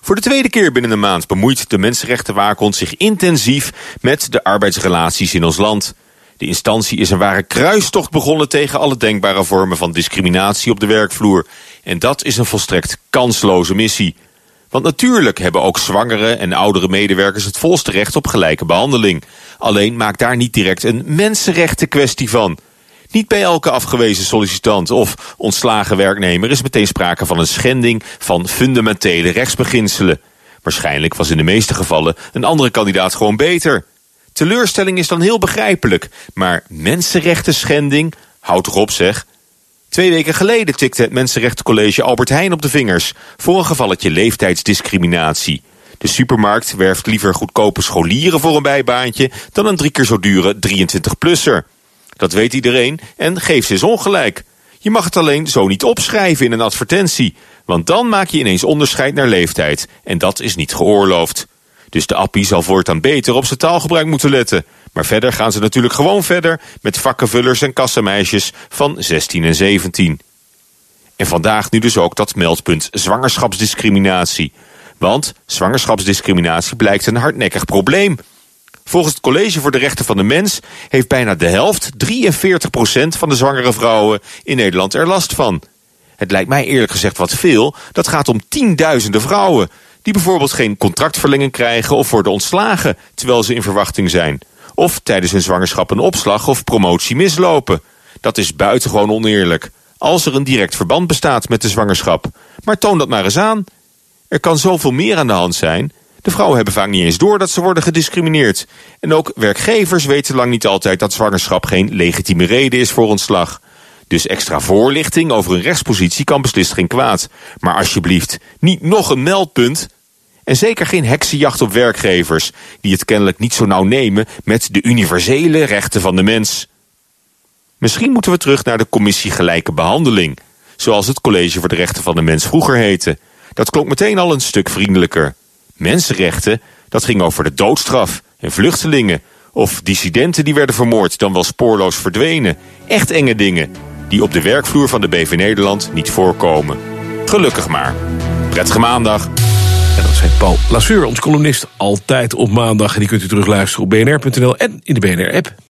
Voor de tweede keer binnen een maand bemoeit de Mensenrechtenwaakhond zich intensief met de arbeidsrelaties in ons land. De instantie is een ware kruistocht begonnen tegen alle denkbare vormen van discriminatie op de werkvloer. En dat is een volstrekt kansloze missie. Want natuurlijk hebben ook zwangere en oudere medewerkers het volste recht op gelijke behandeling. Alleen maak daar niet direct een mensenrechten kwestie van. Niet bij elke afgewezen sollicitant of ontslagen werknemer is meteen sprake van een schending van fundamentele rechtsbeginselen. Waarschijnlijk was in de meeste gevallen een andere kandidaat gewoon beter. Teleurstelling is dan heel begrijpelijk, maar mensenrechten schending, houd toch op zeg. Twee weken geleden tikte het Mensenrechtencollege Albert Heijn op de vingers voor een gevalletje leeftijdsdiscriminatie. De supermarkt werft liever goedkope scholieren voor een bijbaantje dan een drie keer zo dure 23-plusser. Dat weet iedereen en geeft ze eens ongelijk. Je mag het alleen zo niet opschrijven in een advertentie, want dan maak je ineens onderscheid naar leeftijd en dat is niet geoorloofd. Dus de appie zal voortaan beter op zijn taalgebruik moeten letten. Maar verder gaan ze natuurlijk gewoon verder met vakkenvullers en kassameisjes van 16 en 17. En vandaag nu dus ook dat meldpunt zwangerschapsdiscriminatie. Want zwangerschapsdiscriminatie blijkt een hardnekkig probleem. Volgens het College voor de Rechten van de Mens heeft bijna de helft, 43% van de zwangere vrouwen in Nederland er last van. Het lijkt mij eerlijk gezegd wat veel. Dat gaat om tienduizenden vrouwen die bijvoorbeeld geen contractverlenging krijgen of worden ontslagen terwijl ze in verwachting zijn. Of tijdens hun zwangerschap een opslag of promotie mislopen. Dat is buitengewoon oneerlijk. Als er een direct verband bestaat met de zwangerschap. Maar toon dat maar eens aan. Er kan zoveel meer aan de hand zijn. De vrouwen hebben vaak niet eens door dat ze worden gediscrimineerd. En ook werkgevers weten lang niet altijd dat zwangerschap geen legitieme reden is voor ontslag. Dus extra voorlichting over een rechtspositie kan beslist geen kwaad. Maar alsjeblieft, niet nog een meldpunt. En zeker geen heksenjacht op werkgevers, die het kennelijk niet zo nauw nemen met de universele rechten van de mens. Misschien moeten we terug naar de commissie Gelijke Behandeling, zoals het College voor de Rechten van de Mens vroeger heette. Dat klonk meteen al een stuk vriendelijker. Mensenrechten, dat ging over de doodstraf en vluchtelingen, of dissidenten die werden vermoord dan wel spoorloos verdwenen. Echt enge dingen, die op de werkvloer van de BV Nederland niet voorkomen. Gelukkig maar. Prettige maandag. En dat zijn Paul Lasseur, ons columnist, altijd op maandag. En die kunt u terugluisteren op bnr.nl en in de BNR-app.